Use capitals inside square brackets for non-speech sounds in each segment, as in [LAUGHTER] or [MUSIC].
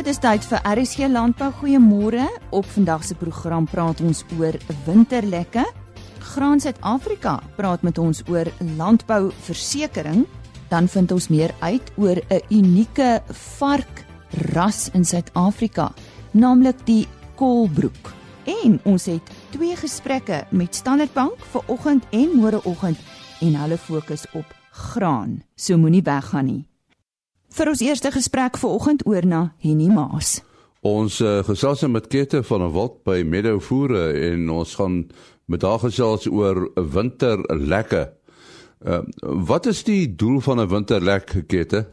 Dit is tyd vir RSG Landbou. Goeiemôre. Op vandag se program praat ons oor winterlekke. Graan Suid-Afrika praat met ons oor landbouversekering. Dan vind ons meer uit oor 'n unieke varkras in Suid-Afrika, naamlik die Kolbroek. En ons het twee gesprekke met Standard Bank vir oggend en môreoggend en hulle fokus op graan. So moenie weggaan nie. Vir ons eerste gesprek vanoggend oor na Henny Maas. Ons uh, gesels met Kette van 'n Wald by Meadowvoere en ons gaan met haar gesels oor winterlekke. Uh, wat is die doel van 'n winterlek Kette?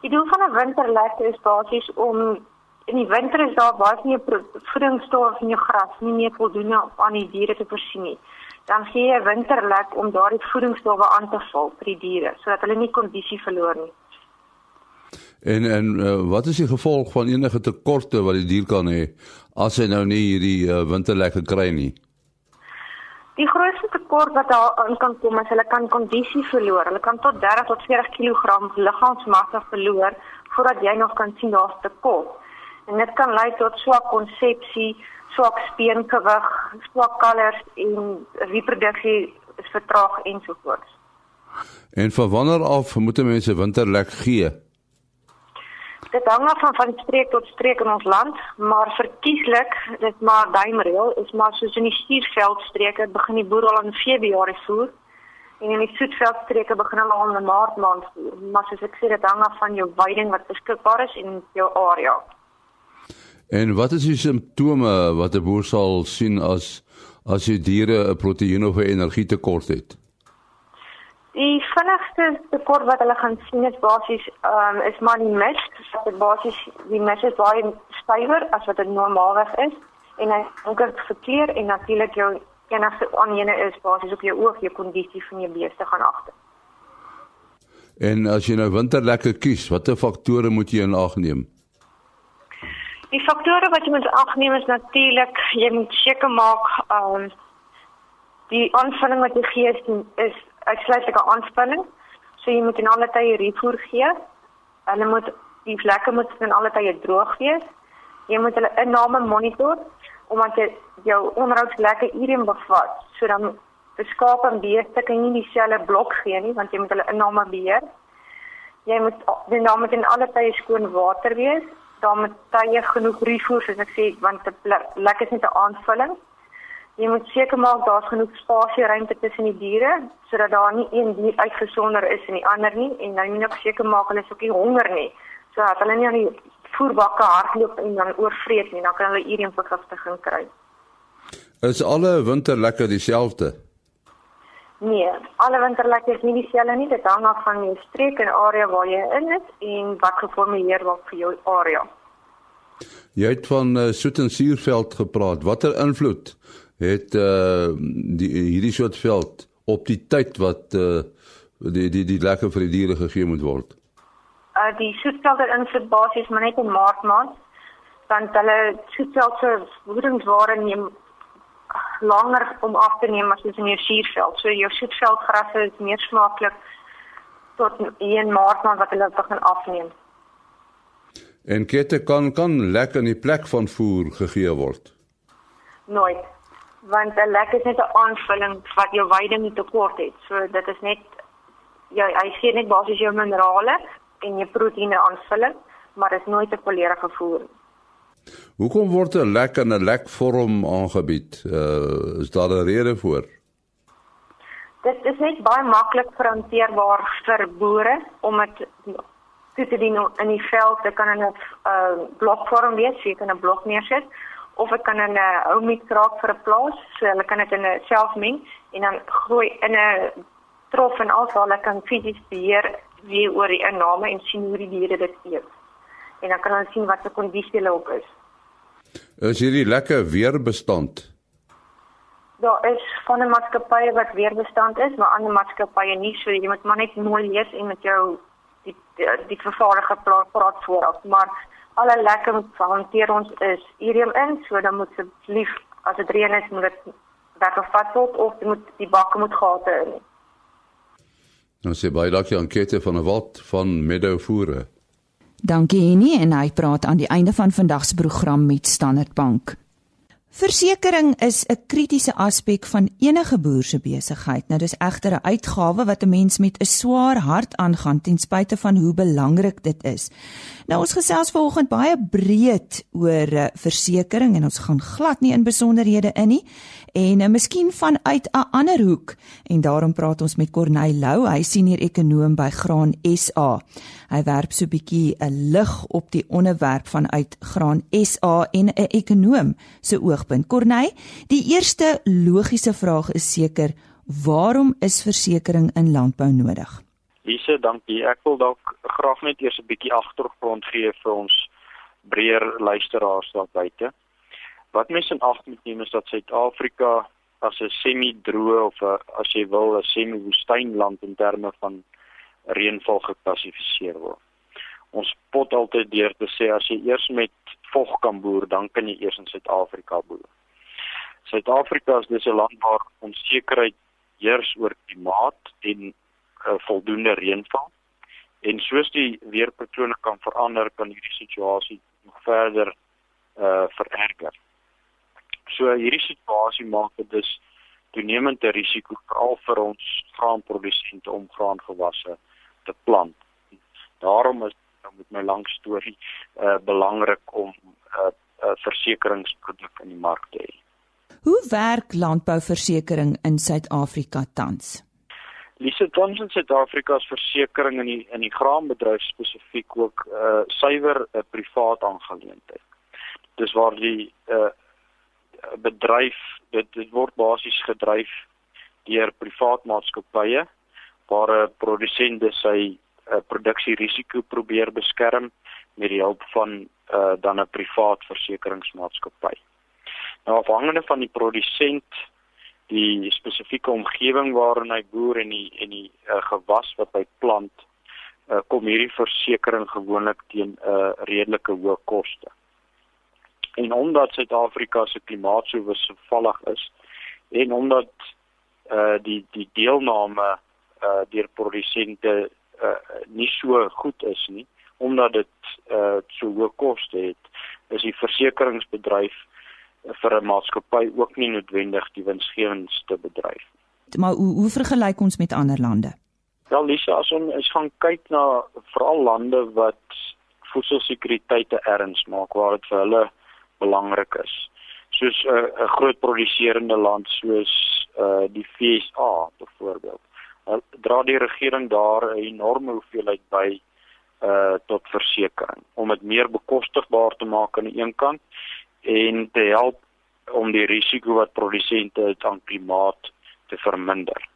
Die doel van 'n winterlek is basies om in die winter is daar baie nie voedingsstowwe in jou gras nie meer voldoende aan die diere te voorsien nie. Dan gee jy 'n winterlek om daardie voedingsstowwe aan te vul vir die diere sodat hulle nie kondisie verloor nie. En en uh, wat is die gevolg van enige tekorte wat die dier kan hê as hy nou nie hierdie uh, winterlekke kry nie? Die grootste tekort wat daar in kan kom is hulle kan kondisie verloor. Hulle kan tot 30 tot 40 kg liggaamsmassa verloor voordat jy nog kan sien daar's tekort. En dit kan lei tot swak konsepsie, swak speenkewig, swak kalvers en reproduksie is vertraag ensovoorts. En van wanneer af moet mense winterlek gee? Dit hang af van van streek tot streek in ons land, maar verkieslik, dit maar duimreël, is maar soos in die stuurveldstreke begin die boer al in Februarie voer en in die soetveldstreke begin hulle al in Maart maand voer. Maar soos ek sê, dit hang af van jou veiding wat beskikbaar is en jou area. En wat is die simptome wat 'n boer sal sien as as sy diere 'n proteïen of 'n energie tekort het? Die vinnigste tekort wat hulle gaan sien is basies ehm um, is maar die mis, dat dit basies die mis is baie stywer as wat dit normaalweg is en hy donker verkleur en natuurlik jou enigste aanjene is basies op jou oog, jou kondisie van jou beeste gaan agter. En as jy nou winterlekke kies, watter faktore moet jy in ag neem? Die faktore wat jy moet agneem is natuurlik jy moet seker maak ehm um, die aanvulling wat jy gee is, is uitsluitlike aanspanning. So jy moet in alle tye refoer gee. Hulle moet die vlekke moet in alle tye droog wees. Jy moet hulle inname monitor omdat jy jou onderhoudslekke hierin bevat. So dan beskaap en beeste kan nie dieselfde blok gee nie want jy moet hulle inname beheer. Jy moet die name in alle tye skoon water wees. Daar moet tye genoeg refoer soos ek sê want die lekker is net 'n aanvulling. Jy moet seker maak daar's genoeg spasie ruimte tussen die diere sodat daar nie een dier uitgesonder is en die ander nie en dan moet jy seker maak hulle is ook nie honger nie sodat hulle nie aan die voerbakke hardloop en dan oorvreet nie dan kan hulle urium vergiftiging kry. Is alle winterlekke dieselfde? Nee, alle winterlekke is nie dieselfde nie. Dit hang af van die streek en area waar jy in is en wat geformuleer word vir jou area. Jy het van uh, soet en suurveld gepraat. Watter invloed het uh die hierdie soort veld op die tyd wat uh die die die lekker vir die diere gegee moet word. Uh die soetvelde insit basies maar net in maart maand want hulle soetvelde voedingsware neem langer om af te neem as in jou suurveld. So jou soetveldgrasse is meer smaaklik tot in maart maand wat hulle begin afneem. En kette kan kan lekker in die plek van voer gegee word. Nooit want 'n lek is net 'n aanvulling wat jou veiding tekort het. So dit is net jy hy gee net basies jou minerale en jou proteïene aanvulling, maar dit is nooit 'n volledige voer nie. Hoekom word 'n lek in 'n lekvorm aangebied? Uh is daar 'n rede vir? Dit is net baie maklik verhanteerbaar vir boere om dit toe te dien in die veld. Dit kan in 'n uh blokvorm wees, jy kan 'n blok neersit of ek kan in 'n ou mix raak vir 'n plaas, so hulle kan dit in 'n selfmeng en dan gooi in 'n trof en alsa hulle kan fisies beheer wie oor die inname en sien hoe die diere dit eet. En dan kan ons sien wat se kondisie hulle op is. Is hierdie lekker weerbestand? Daar is van 'n maatskappy wat weerbestand is, maar ander maatskappye nie, so jy moet maar net mooi lees en met jou die die, die vervaardiger praat vooraf, maar alle lekker hanteer ons is urium in, so dan moet asseblief as dit reën is, moet dit weggevat word of dit moet die bakke moet gate in. Nou sê baie dankie aan Kette van 'n wat van Meadowvoere. Dankie Henny en hy praat aan die einde van vandag se program met Standard Bank. Versekering is 'n kritiese aspek van enige boer se besigheid. Nou dis egter 'n uitgawe wat 'n mens met 'n swaar hart aangaan ten spyte van hoe belangrik dit is. Nou ons gesels vanoggend baie breed oor uh, versekering en ons gaan glad nie in besonderhede in nie en uh, miskien vanuit 'n ander hoek en daarom praat ons met Corneil Lou, hy senior ekonoom by Graan SA. Hy werp so 'n bietjie 'n lig op die onderwerp vanuit Graan SA en 'n ekonoom se oogpunt. Corneil, die eerste logiese vraag is seker, waarom is versekerings in landbou nodig? Lise, dankie. Ek wil dalk graag net eers 'n bietjie agtergrond gee vir ons breër luisteraars daar buite. Wat mense in ag moet neem is dat Suid-Afrika as 'n semi-droë of a, as jy wil 'n semi-woestynland in terme van reënval geklassifiseer word. Ons pot altyd deur te sê as jy eers met vog kan boer, dan kan jy eers in Suid-Afrika boer. Suid-Afrika is dis 'n land waar onsekerheid heers oor klimaat en uh, voldoende reënval. En soos die weerpatrone kan verander, kan hierdie situasie nog verder uh vererger. So hierdie situasie maak dit dus toenemend 'n risiko veral vir ons graanprodusente om graangewasse te plant. Daarom is nou met my lang storie uh belangrik om 'n uh, uh, versekeringsproduk in die mark te hê. Hoe werk landbouversekering in Suid-Afrika tans? Lise Thomson Suid-Afrika se versekerings in die in die graanbedryf spesifiek ook uh suiwer 'n uh, privaat aangeleentheid. Dis waar die uh bedryf dit dit word basies gedryf deur privaat maatskappye waar 'n produsent sy uh, produksierisiko probeer beskerm met die hulp van uh dan 'n privaat versekeringsmaatskappy. Nou afhangende van die produsent die spesifieke omgewing waarin hy boer en die en die uh, gewas wat hy plant uh, kom hierdie versekerings gewoonlik teen 'n uh, redelike hoë koste. En omdat Suid-Afrika se klimaat so wisselvallig is en omdat uh die die deelname uh deur produsente uh nie so goed is nie omdat dit uh so hoë koste het is die versekeringsbedryf vir 'n maatskappy ook nie noodwendig die winsgewendste bedryf. Maar hoe hoe vergelyk ons met ander lande? Wel, Lisa, as ons gaan kyk na veral lande wat voedselsekuriteit erns maak waar dit vir hulle belangrik is. Soos 'n uh, groot produserende land soos uh die FSA byvoorbeeld. Uh, dra die regering daar 'n enorme hoeveelheid by uh tot versekerings om dit meer bekostigbaar te maak aan die een kant en te help om die risiko wat produsente het aan klimaat te verminder.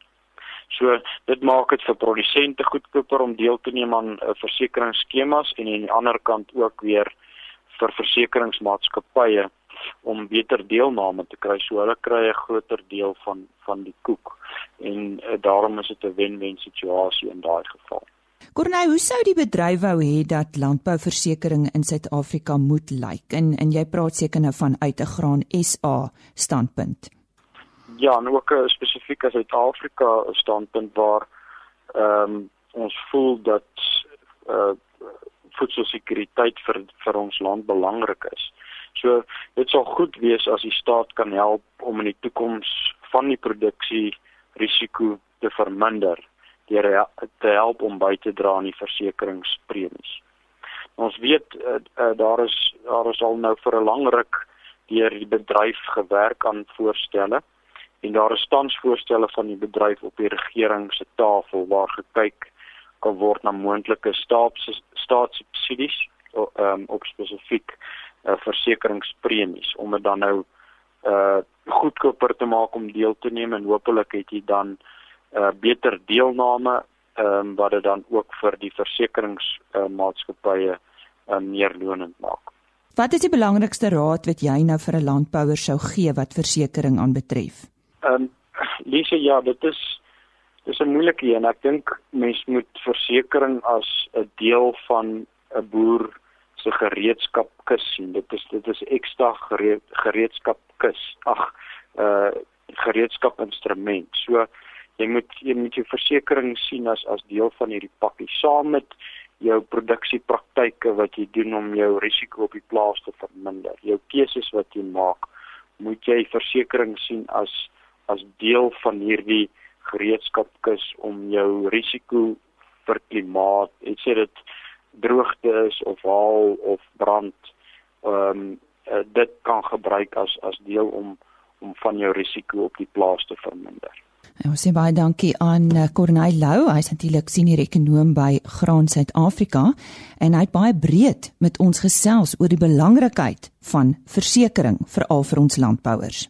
So dit maak dit vir produsente goedkoper om deel te neem aan uh, versekeringsskemas en aan die ander kant ook weer vir versekeringsmaatskappye om beter deelname te kry so hulle kry 'n groter deel van van die koek en uh, daarom is dit 'n wen-wen situasie in daai geval. Corneil, hoe sou die bedryf wou hê dat landbouversekering in Suid-Afrika moet lyk? En en jy praat seker nou van uit 'n graan SA standpunt. Ja, en ook 'n spesifieke Suid-Afrika standpunt waar ehm um, ons voel dat eh uh, voedselsekuriteit vir vir ons land belangrik is. So dit sou goed wees as die staat kan help om in die toekoms van die produksie risiko te verminder deur te help om by te dra aan die versekeringspremies. Ons weet uh, uh, daar is daar is al nou vir 'n lang ruk deur die bedryf gewerk aan voorstelle en daar is tans voorstelle van die bedryf op die regering se tafel waar gekyk kan word na moontlike staats staatssubsidies um, op spesifiek uh, versekeringspremies om dit dan nou uh goedkoper te maak om deel te neem en hopelik het jy dan uh, beter deelname ehm um, wat dit dan ook vir die versekeringsmaatskappye uh, uh, meer lonend maak. Wat is die belangrikste raad wat jy nou vir 'n landbouer sou gee wat versekerings aanbetref? Ehm um, Lise ja, dit is dis 'n moeilike een. Ek dink mens moet versekerings as 'n deel van 'n boer se gereedskapkis sien. Dit is dit is ekstra gereed, gereedskapkis. Ag, uh gereedskapinstrument. So jy moet jy moet jou versekerings sien as as deel van hierdie pakkie saam met jou produksiepraktyke wat jy doen om jou risiko op die plaas te verminder. Jou keuses wat jy maak, moet jy versekerings sien as as deel van hierdie gereedskapkis om jou risiko vir klimaat, et sê dit droogte is of haal of brand, ehm um, dit kan gebruik as as deel om om van jou risiko op die plaas te verminder. En ons sê baie dankie aan eh, Corneil Lou, hy's natuurlik senior ekonom by Graan Suid-Afrika en hy het baie breed met ons gesels oor die belangrikheid van versekerings veral vir ons landbouers.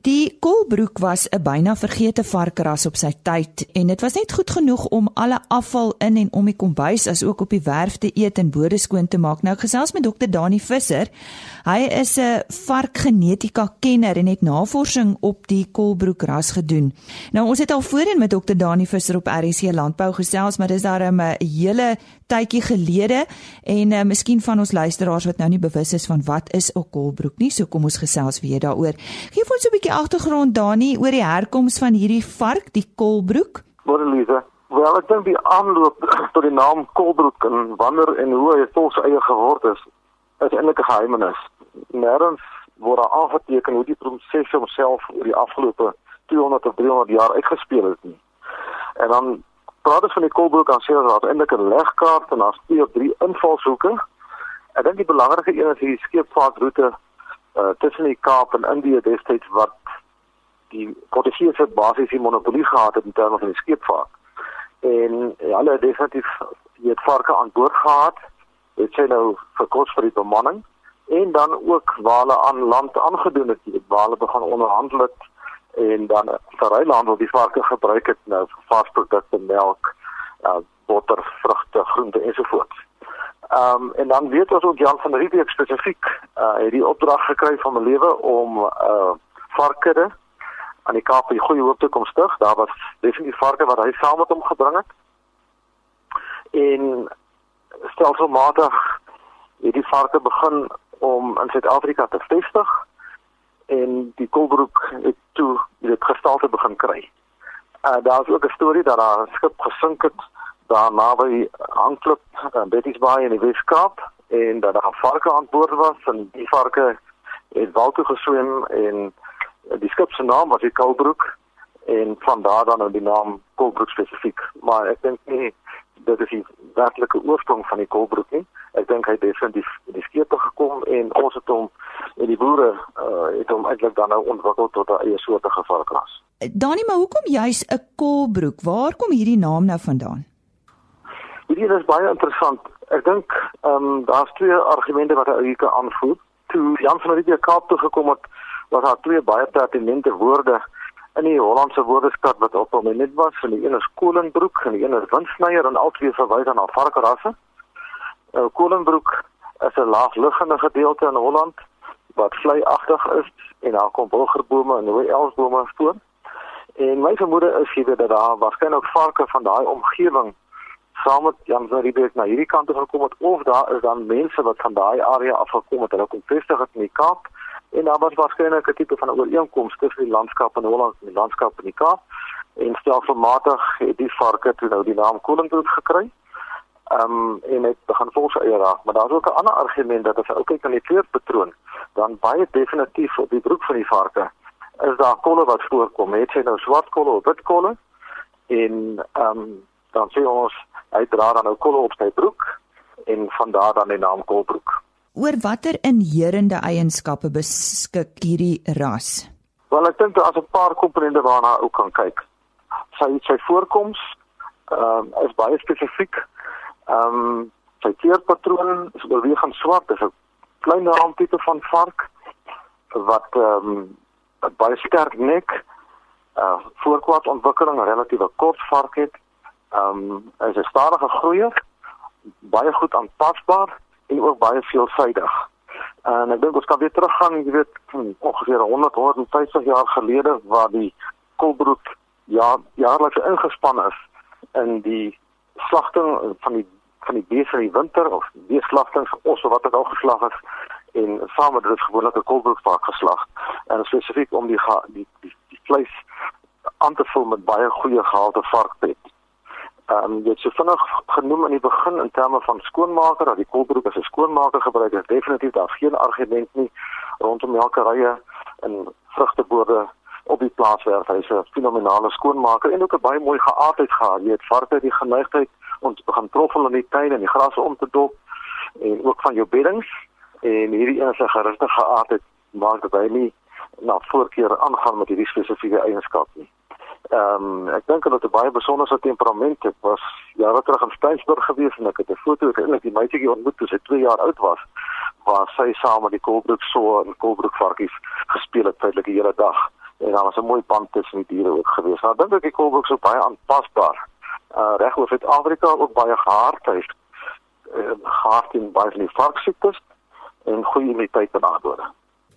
Die kolbroek was 'n byna vergete varkras op sy tyd en dit was net goed genoeg om alle afval in en om die kombuis as ook op die werf te eet en bode skoon te maak. Nou gesels met dokter Dani Visser. Hy is 'n varkgenetika kenner en het navorsing op die kolbroek ras gedoen. Nou ons het al voorheen met dokter Dani Visser op RC Landbou gesels, maar dis daar 'n hele tydjie gelede en uh, miskien van ons luisteraars wat nou nie bewus is van wat is 'n kolbroek nie, so kom ons gesels weer daaroor. Geef ons 'n bietjie agtergrond Dani oor die herkoms van hierdie vark, die kolbroek. Morelise, wel ek dink die aanloop [CLEARS THROAT] tot die naam kolbroek en wanneer en hoe hy volks eie geword is, is eintlik 'n geheimenis. Nêrens word daar aangeteken hoe die proses homself oor die afgelope 200 of 300 jaar uitgespeel het nie. En dan praat ons van die Kolbroek aan seker dat eintlik 'n legkaart en daar's twee of drie invalshoeke. Ek dink die belangrike een is hierdie skeepvaartroete uh tussen die Kaap en Indië destyds wat die Portugese basies die monopolie gehad het in terme van die skeepvaart. En ja, hulle het definitief het varke aan boord gehad. Dit sê nou vir kos vir die bemanning en dan ook waar hulle aan land aangedoen het, waar hulle begin onderhandel het en dan vir rylandel die varke gebruik het nou vir varsprodukte, melk, uh, botter, vrugte, groente ensovoorts. Ehm um, en dan weet ons ook Jan van Riebeeck spesifiek uh het die opdrag gekry van my lewe om uh varke aan die Kaap die goeie hoop te kom stig. Daar was definitief varke wat hy saam met hom gebring het. En stelselmatig het die varke begin om in Suid-Afrika te vestig en die Kolbroek het toe dit gestalte begin kry. Uh daar's ook 'n storie dat daar 'n skip gesink het daar naby Hanklip in Betty's Bay in die Weskaap en dat daar varke aan boord was en die varke het wal toe geswem en die skip se naam was die Kolbroek en van daar dan nou die naam Kolbroek spesifiek. Maar ek dink nie dit is die werklike oorsprong van die Kolbroek nie. Ek dink hy het definitief die skepe gekom en ons het hom en die boere uh, het hom eintlik dan nou ontwikkel tot 'n eie soort gevalkras. Danie, maar hoekom juis 'n kolbroek? Waar kom hierdie naam nou vandaan? Hierdie is baie interessant. Ek dink ehm um, daar's twee argumente wat hy kan aanvoer. Toe Jan van Riebeeck Kaap toe gekom het, was daar twee baie pertinente woorde in die Hollandse woordeskat wat op hom net was. Van die een is kolingbroek en die een is windsnyer en albei verwys na varkrasse. Nou kolingbroek is 'n laagliggende gedeelte in Holland wat vleiagtig is en daar kom wilgerbome en rooi elsbome voor. En my vermoede is hier dat daar waarskynlik varke van daai omgewing saam met Jan van Riebeeck na hierdie kant toe gekom het of daar is dan mense wat van daai area af gekom het. Hulle kom vestig het in die Kaap en daar was waarskynlik 'n tipe van ooreenkoms tussen die landskap in Holland en die landskap in die Kaap. En stelselmatig het die varke toe nou die naam Kolingbroek gekry. Ehm um, en dit begin volgens eie raak, maar daar's ook 'n ander argument dat as jy kyk aan die kleurpatroon, dan baie definitief op die broek van die varke is daar kolle wat voorkom. Het jy nou swart kolle of wit kolle? En ehm um, dan sien ons hy dra dan nou kolle op sy broek en van daar dan die naam kolbroek. Oor watter inherende eienskappe beskik hierdie ras? Wel ek dink daar's 'n paar komponente waarna ou kan kyk. Sy sy voorkoms ehm um, is baie spesifiek. Ehm um, sy kleurpatroon is oorwegend swart, dis 'n klein raamtipe van vark wat ehm um, baie sterk nek, uh voorkwart ontwikkeling, 'n relatiewe kort vark het. Ehm um, is 'n stadige groeier, baie goed aanpasbaar en ook baie veelsidig. En ek dink ons kan weer teruggaan, jy weet, ongeveer 100 150 jaar gelede waar die kolbroek ja jaarliks ingespan is in die slagting van die van die beeste in die winter of beeslagtings of wat ook al geslag is en saam met dit gewoonlik 'n kolbroekvark geslag en spesifiek om die die die, die vleis aan te vul met baie goeie gehalte varkvet. Ehm um, jy het so vinnig genoem in die begin in terme van skoonmaker dat die koolbroek as 'n skoonmaker gebruik is definitief daar geen argument nie rondom melkerye en vrugteboorde op die plaas waar hy 'n fenominale skoonmaker en ook 'n baie mooi geaardheid gehad. Jy het varke die geneigtheid om te begin troffel in die tuin en die gras om te dop en ook van jou beddings en hierdie enige gerustige geaardheid maak dat hy nie na voorkeur aangaan met hierdie spesifieke eienskap nie. Ehm um, ek dink dat dit 'n baie besondere temperament het. Was jare terug in Steynsburg gewees en ek het 'n foto eintlik die meisietjie ontmoet toe sy 2 jaar oud was waar sy saam met die Kolbroek so en Kolbroek varkies gespeel het feitelik die hele dag en daar was 'n mooi band tussen die diere ook gewees. Nou dink ek die Kolbroek so baie aanpasbaar. Uh reg oor Suid-Afrika ook baie gehard hy uh, gehard in baie van die varksiektes en goeie immuniteit en aardorde.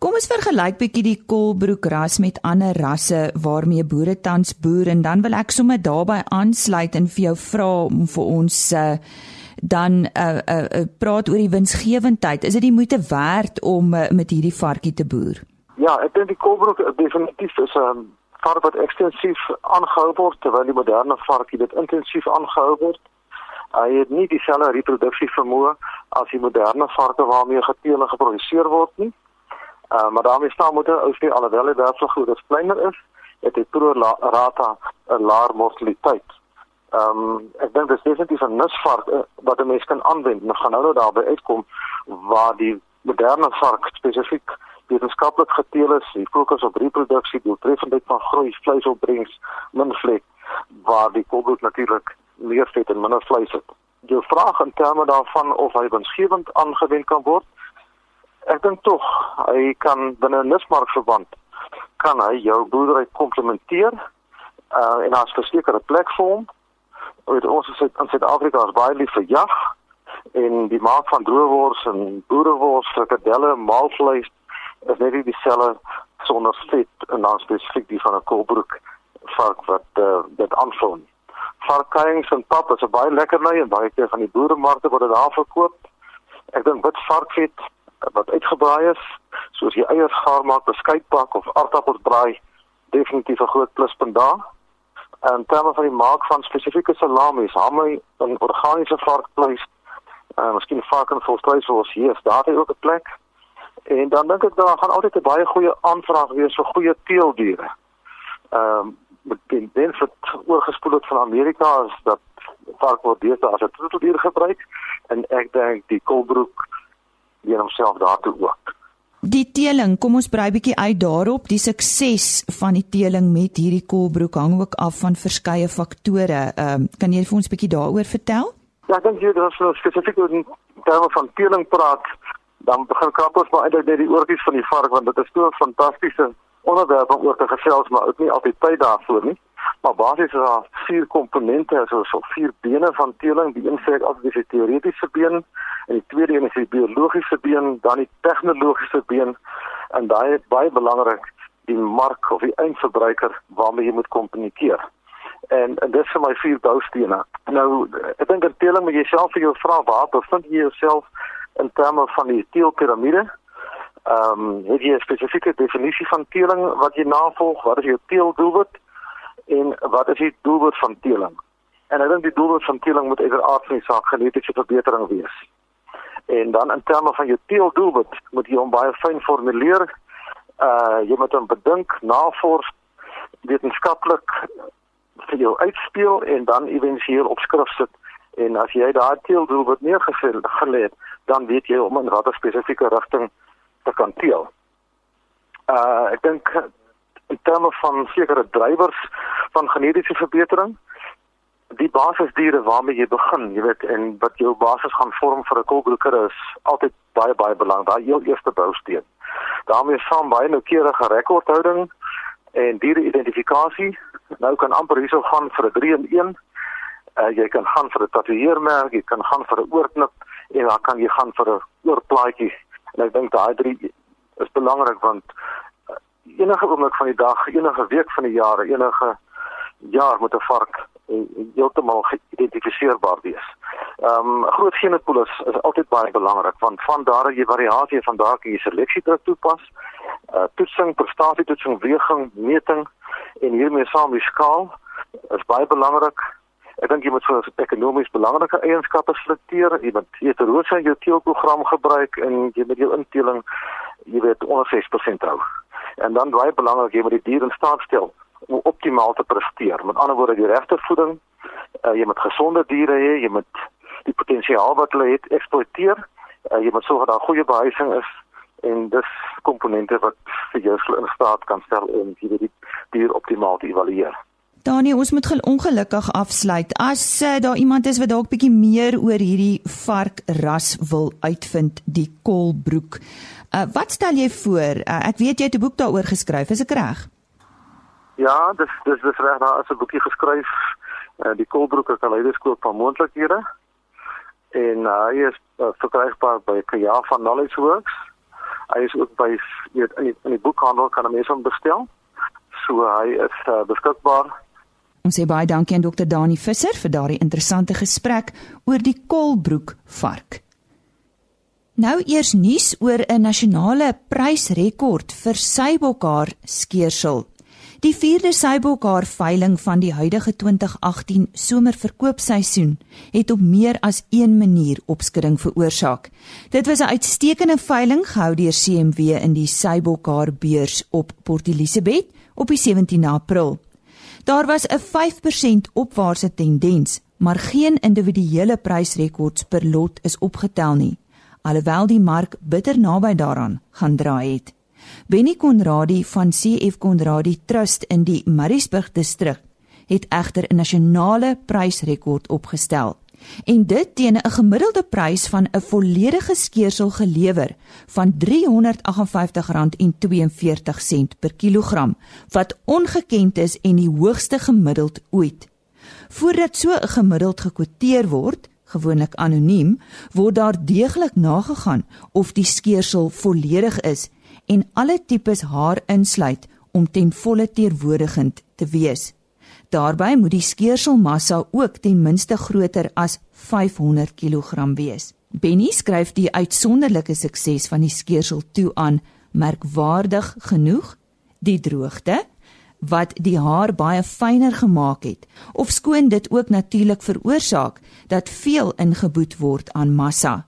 Kom ons vergelyk bietjie die kolbroek ras met ander rasse waarmee boere tans boer en dan wil ek sommer daarbey aansluit en vir jou vra om vir ons uh, dan uh, uh, uh, praat oor die winsgewendheid. Is dit die moeite werd om uh, met hierdie varkie te boer? Ja, ek dink die kolbroek definitief is 'n vark wat ekstensief aangehou word terwyl die moderne varkie dit intensief aangehou word. Hy het nie dieselfde reproduksie vermoë as die moderne varke waarmee geteele geproduseer word nie. Uh, maar daarmee staan moet ou sê alhoewel dit daar so goed as kleiner is, het hy pro rata 'n laer mortaliteit. Ehm um, ek dink dit is definitief 'n nisvark uh, wat 'n mens kan aanwend. Ons gaan nou nou daarby uitkom waar die moderne vark spesifiek wetenskaplik geteel is, die fokus op reproduksie, doeltreffendheid van groei, vleisopbrengs, min vlek, waar die kolbroek natuurlik meer vet en minder vleis het. Jou vraag in terme daarvan of hy winsgewend aangewend kan word, ek dink tog hy kan binne 'n nismark verband kan hy jou boerdery komplementeer uh, en as versekerde plek vir hom. Weet ons is in Suid-Afrika is baie lief vir jag en die maak van droëwors en boerewors, frikadelle, maalvleis is net nie dieselfde sonder vet en dan spesifiek die van 'n kolbroek vark wat uh, dit aanvul. Varkings en pap is 'n baie lekker lei en baie keer van die boeremarkte word dit daar verkoop. Ek dink wit varkvet wat uitgebraai is, soos jy eiers gaar maak, beskuitbak of aardappels braai, definitief 'n groot pluspunt daar. En terme van die maak van spesifieke salamies, hamme en organiese varkvleis, en uh, miskien varkenvleis soos hier, daar ook 'n plek. En dan dink ek daar gaan altyd 'n baie goeie aanvraag wees vir goeie teeldiere. Ehm um, die dins wat oorgespoel het van Amerika is dat vark word deesdae as 'n troeteldier gebruik en ek dink die kolbroek leen homself daartoe ook. Die teeling, kom ons brei bietjie uit daarop. Die sukses van die teeling met hierdie kolbroek hang ook af van verskeie faktore. Ehm um, kan jy vir ons bietjie daaroor vertel? Ja, ek dink jy het so spesifiek oor terme van teeling praat dan begin krap ons maar eintlik net die oortjies van die vark want dit is so 'n fantastiese onderwerp om oor te gesels maar ook nie altyd tyd daarvoor nie. Maar basies is daar vier komponente, so so vier bene van teeling. Die een sê altyd die teoretiese been en die tweede een is die biologiese been, dan die tegnologiese been en daai is baie belangrik die mark of die eindverbruiker waarmee jy moet kommunikeer. En en dis vir my vier boustene. Nou ek dink dat teeling met jouself vir jou vra waar bevind jy jouself in terme van die teelpiramide. Ehm um, het jy 'n spesifieke definisie van teeling wat jy navolg? Wat is jou teeldoelwit? En wat is die doelwit van teeling? En ek dink die doelwit van teeling moet eerder aard van die saak genetiese verbetering wees. En dan in terme van jou teeldoelwit moet jy hom baie fyn formuleer. Uh jy moet hom bedink, navors, wetenskaplik vir jou uitspeel en dan éventueel op skrif sit. En as jy daai teeldoelwit neergelê het, dan weet jy om in 'n rather spesifieke rigting te kan teel. Uh ek dink in terme van sekere drywers van genetiese verbetering die basisdiere waarmee jy begin, jy weet, en wat jou basis gaan vorm vir 'n kolbroeker is altyd baie baie belangrik. Daai heel eerste bousteen. daarmee saam baie noukeurige rekordhouding en diere identifikasie. Nou kan amper hierso gaan vir 'n 3 in 1. Uh, jy kan gaan vir 'n tatoeëermerk, jy kan gaan vir 'n oorknip en dan kan jy gaan vir 'n oorplaatjie en ek dink daai drie is belangrik want eh, enige oomblik van die dag, enige week van die jaar, enige jaar moet 'n vark heeltemal geïdentifiseerbaar wees. Ehm um, groot genopool is, altyd baie belangrik want van daar jy variasie van daar kan jy seleksie druk toepas. Uh toetsing, prestasie toetsing, weging, meting en hiermee saam die skaal is baie belangrik Ek dink jy moet vir ekonomies belangrike eienskappe selekteer. Jy moet heterose in jou teelprogram gebruik en jy moet jou inteling jy weet onder 6% hou. En dan baie belangrik, jy moet die dier in staat stel om optimaal te presteer. Met ander woorde, die regte voeding, uh, jy moet gesonde diere hê, jy moet die potensiaal wat hulle het eksploiteer. Uh, jy moet sorg dat daar goeie behuising is en dis komponente wat vir jou in staat kan stel om die dier optimaal te evalueer. Danie, ons moet ongelukkig afsluit. As uh, daar iemand is wat dalk bietjie meer oor hierdie varkras wil uitvind, die Kolbroek. Uh, wat stel jy voor? Uh, ek weet jy het 'n boek daaroor geskryf, is ek reg? Ja, dis dis dis reg, daar is 'n boekie geskryf, uh, die Kolbroek 'n kaleidoskoop van moontlikhede. En uh, hy is uh, verkrygbaar by Kaya van Knowledge Works. Hy is ook by weet in die, in die boekhandel kan mense hom bestel. So hy is uh, beskikbaar. Ons sê baie dankie aan Dr. Dani Visser vir daardie interessante gesprek oor die Kolbroek vark. Nou eers nuus oor 'n nasionale prysrekord vir sybokhaar skeersel. Die 4de sybokhaar veiling van die huidige 2018 somerverkoopseisoen het op meer as een manier opskudding veroorsaak. Dit was 'n uitstekende veiling gehou deur CMW in die sybokhaar beurs op Port Elizabeth op die 17 April. Daar was 'n 5% opwaartse tendens, maar geen individuele prysrekords per lot is opgetel nie, alhoewel die mark bitter naby daaraan gaan draai het. Benny Konradi van CF Konradi Trust in die Mariesburg distrik het egter 'n nasionale prysrekord opgestel en dit teen 'n gemiddelde prys van 'n volledige skeersel gelewer van R358.42 per kilogram wat ongekend is en die hoogste gemiddeld ooit. Voordat so 'n gemiddeld gekwoteer word, gewoonlik anoniem, word daar deeglik nagegaan of die skeersel volledig is en alle tipes haar insluit om ten volle teenwoordigend te wees. Daarby moet die skeerselmassa ook ten minste groter as 500 kg wees. Benny skryf die uitsonderlike sukses van die skeersel toe aan merkwaardig genoeg die droogte wat die haar baie fyner gemaak het of skoon dit ook natuurlik veroorsaak dat veel ingeboet word aan massa.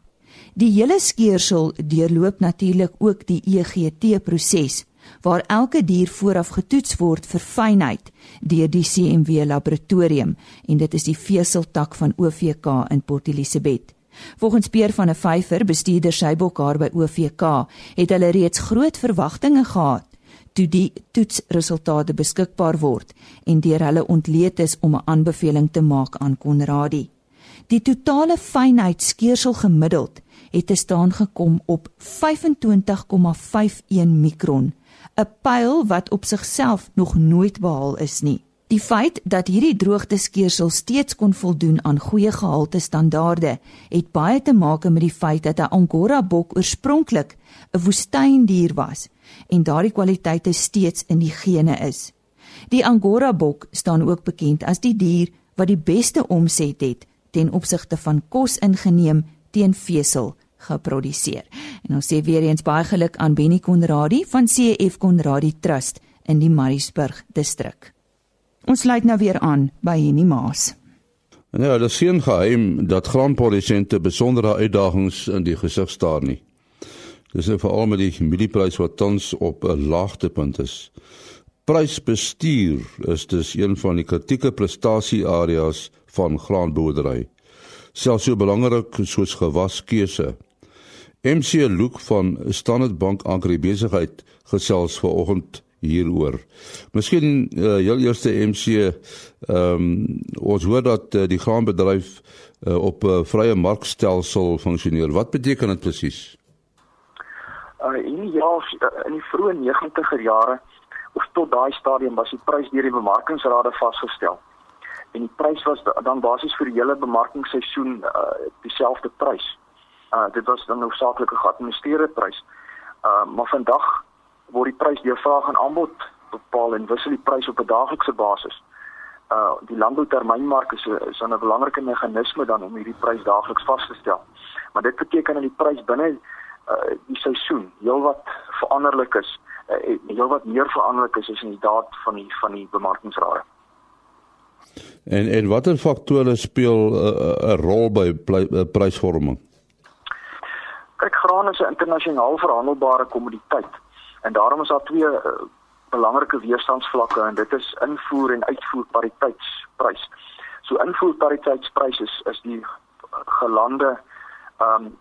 Die hele skeersel deurloop natuurlik ook die EGT proses waar elke dier vooraf getoets word vir fynheid deur die CMW laboratorium en dit is die veseltak van OVK in Port Elizabeth. Volgens Peer van 'n vyfer bestuurder Sybokhaar by OVK het hulle reeds groot verwagtinge gehad toe die toetsresultate beskikbaar word en deur hulle ontleed is om 'n aanbeveling te maak aan Konradi. Die totale fynheid skeersel gemiddeld het te staan gekom op 25,51 mikron 'n pyl wat op sigself nog nooit behaal is nie. Die feit dat hierdie droogteskeersel steeds kon voldoen aan goeie gehalte standaarde, het baie te maak met die feit dat 'n Angora bok oorspronklik 'n woestyndier was en daardie kwaliteite steeds in die gene is. Die Angora bok staan ook bekend as die dier wat die beste omset het ten opsigte van kos ingeneem teen vesel geproduseer. En ons sê weer eens baie geluk aan Benny Konradi van CF Konradi Trust in die Mariesburg distrik. Ons sluit nou weer aan by Henny Maas. Ja, dit is geen geheim dat graanprodusente besondere uitdagings in die gesig staar nie. Dis veral met die mielieprys wat tans op 'n laagtepunt is. Prysbestuur is dus een van die kritieke prestasieareas van graanboerdery. Selfs so belangrik soos gewaskeuse. MC Luke van Standard Bank Agri Besigheid gesels vanoggend hieroor. Miskien uh, heel eerste MC ehm um, ons hoor dat uh, die graanbedryf uh, op 'n uh, vrye markstelsel funksioneer. Wat beteken dit presies? Uh in die jaar in die vroeë 90er jare of tot daai stadium was die prys deur die bemarkingsrade vasgestel. En die prys was dan basies vir die hele bemarkingsseisoen uh, dieselfde prys. Uh dit was dan 'n geadministreerde prys. Uh maar vandag word die prys deur vraag en aanbod bepaal en wissel die prys op 'n daaglikse basis. Uh die landboutermynmark is 'n is 'n belangrike meganisme dan om hierdie prys daagliks vas te stel. Maar dit beteken dat die prys binne uh die seisoen heelwat veranderlik is. Uh heelwat meer veranderlik is as in die daad van die van die bemarkingsrade. En en watter faktore speel 'n uh, uh, rol by uh, prysvorming? Kyk, graan is 'n internasionaal verhandelbare kommoditeit en daarom is daar twee uh, belangrike weerstandsvlakke en dit is invoer en uitvoer pariteitsprys. So invoer pariteitsprys is is die gelande ehm um,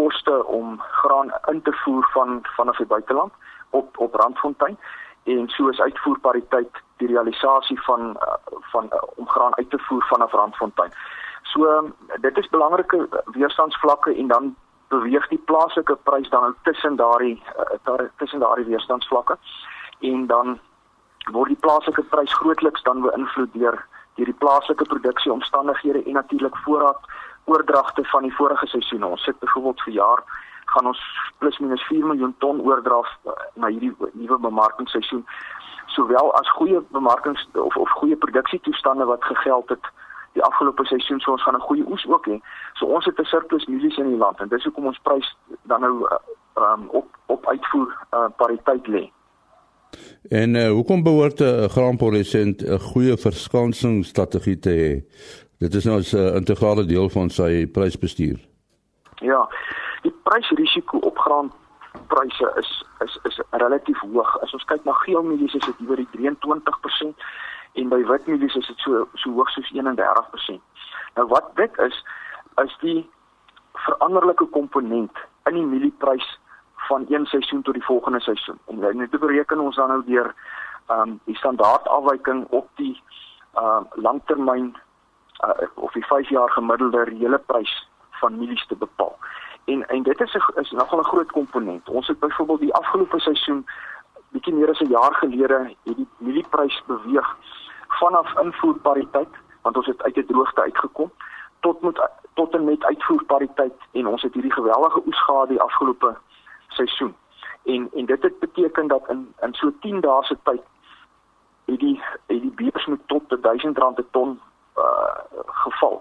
koste om graan in te voer van vanaf die buiteland op op Randfontein en so is uitvoerpariteit die realisasie van uh, van uh, om graan uit te voer vanaf Randfontein. So um, dit is belangrike weerstandsvlakke en dan beweeg die plaaslike prys dan tussen daardie uh, tussen daardie weerstandsvlakke en dan word die plaaslike prys grootliks dan beïnvloed deur deur die plaaslike produksieomstandighede en natuurlik voorraad oordragte van die vorige seisoene. Ons sit byvoorbeeld vir jaar gaan ons plus minus 4 miljoen ton oordraf uh, na hierdie nuwe bemarkingsseisoen. Sowel as goeie bemarkings of of goeie produksietoestande wat gegeld het die afgelope seisoen, so ons gaan 'n goeie oes ook hê. So ons het 'n surplus mielies in die land en dis hoekom ons prys dan nou uh, um, op op uitvoer uh, pariteit lê. En uh, hoekom behoort 'n graanprodusent 'n goeie verskansingsstrategie te hê? Dit is nou 'n integrale deel van sy prysbestuur. Ja, die prysrisiko op graanpryse is is is relatief hoog. As ons kyk na geelmielies is dit oor die 23% en by witmielies is dit so so hoog soos 31%. Nou wat dit is is die veranderlike komponent in die mielieprys van een seisoen tot die volgende seisoen. En net te bereken ons dan nou deur ehm um, die standaardafwyking op die ehm uh, langtermyn uh, of die 5 jaar gemiddelde reële prys van mielies te bepaal. En en dit is 'n is nogal 'n groot komponent. Ons het byvoorbeeld die afgelope seisoen bietjie meer as 'n jaar gelede het die mielieprys beweeg vanaf invoerpariteit want ons het uit 'n droogte uitgekom tot met tot en met uitvoerpariteit en ons het hierdie geweldige oes gehad die afgelope seisoen. En en dit het beteken dat in in so 10 dae se tyd het die het die beurs met tot R1000 'n ton uh geval.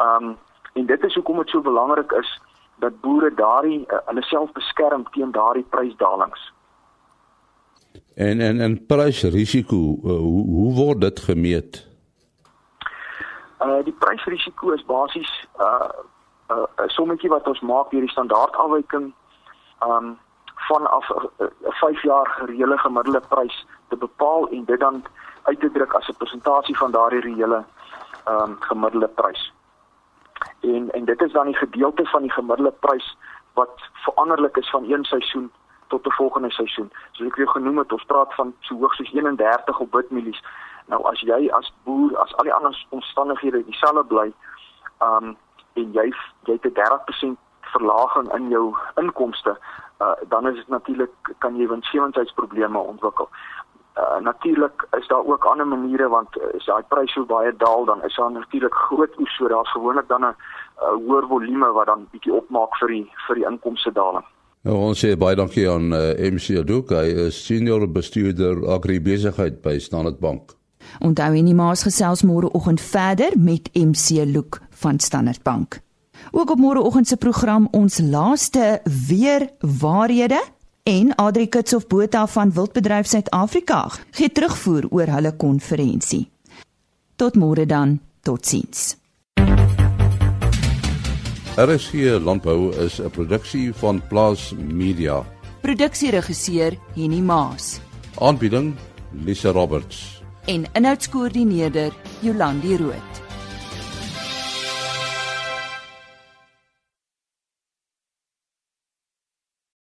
Um en dit is hoekom dit so belangrik is dat boere daardie uh, hulle self beskerm teen daardie prysdalings. En en en prysrisiko, uh, hoe hoe word dit gemeet? Uh die prysrisiko is basies uh 'n uh, uh, sommetjie wat ons maak deur die standaardafwyking um vanaf 'n uh, 5 jaar reële gemiddelde prys te bepaal en dit dan uit te druk as 'n persentasie van daardie reële um gemiddelde prys. En en dit is dan die gedeelte van die gemiddelde prys wat veranderlik is van een seisoen tot 'n volgende seisoen. Soos ek weer genoem het, ons praat van so hoog soos 31 op witmielies. Nou as jy as boer, as al die ander omstandighede dieselfde bly, um en jy jy het 'n 30% verlaging in jou inkomste, uh, dan is dit natuurlik kan jy winsgewendheidsprobleme ontwikkel. Uh, natuurlik is daar ook ander maniere want uh, as daai pryse so baie daal dan is daar natuurlik groot oes so daar's gewoonlik dan 'n hoër volume wat dan bietjie opmaak vir die vir die inkomste daling. Nou ons sê baie dankie aan uh, eh, MC Aduk, hy is senior bestuurder agribesigheid by Standard Bank. Onthou en die maas gesels môreoggend verder met MC Luke van Standard Bank. Ook op môreoggend se program ons laaste weer waarhede en Adri Kitshof Botha van Wildbedryf Suid-Afrika gee terugvoer oor hulle konferensie. Tot môre dan, totsiens. RSG Landbou is 'n produksie van Plaas Media. Produksieregisseur Henny Maas. Aanbieding Lisa Roberts. En inhoudskoördineerder Jolandi Root.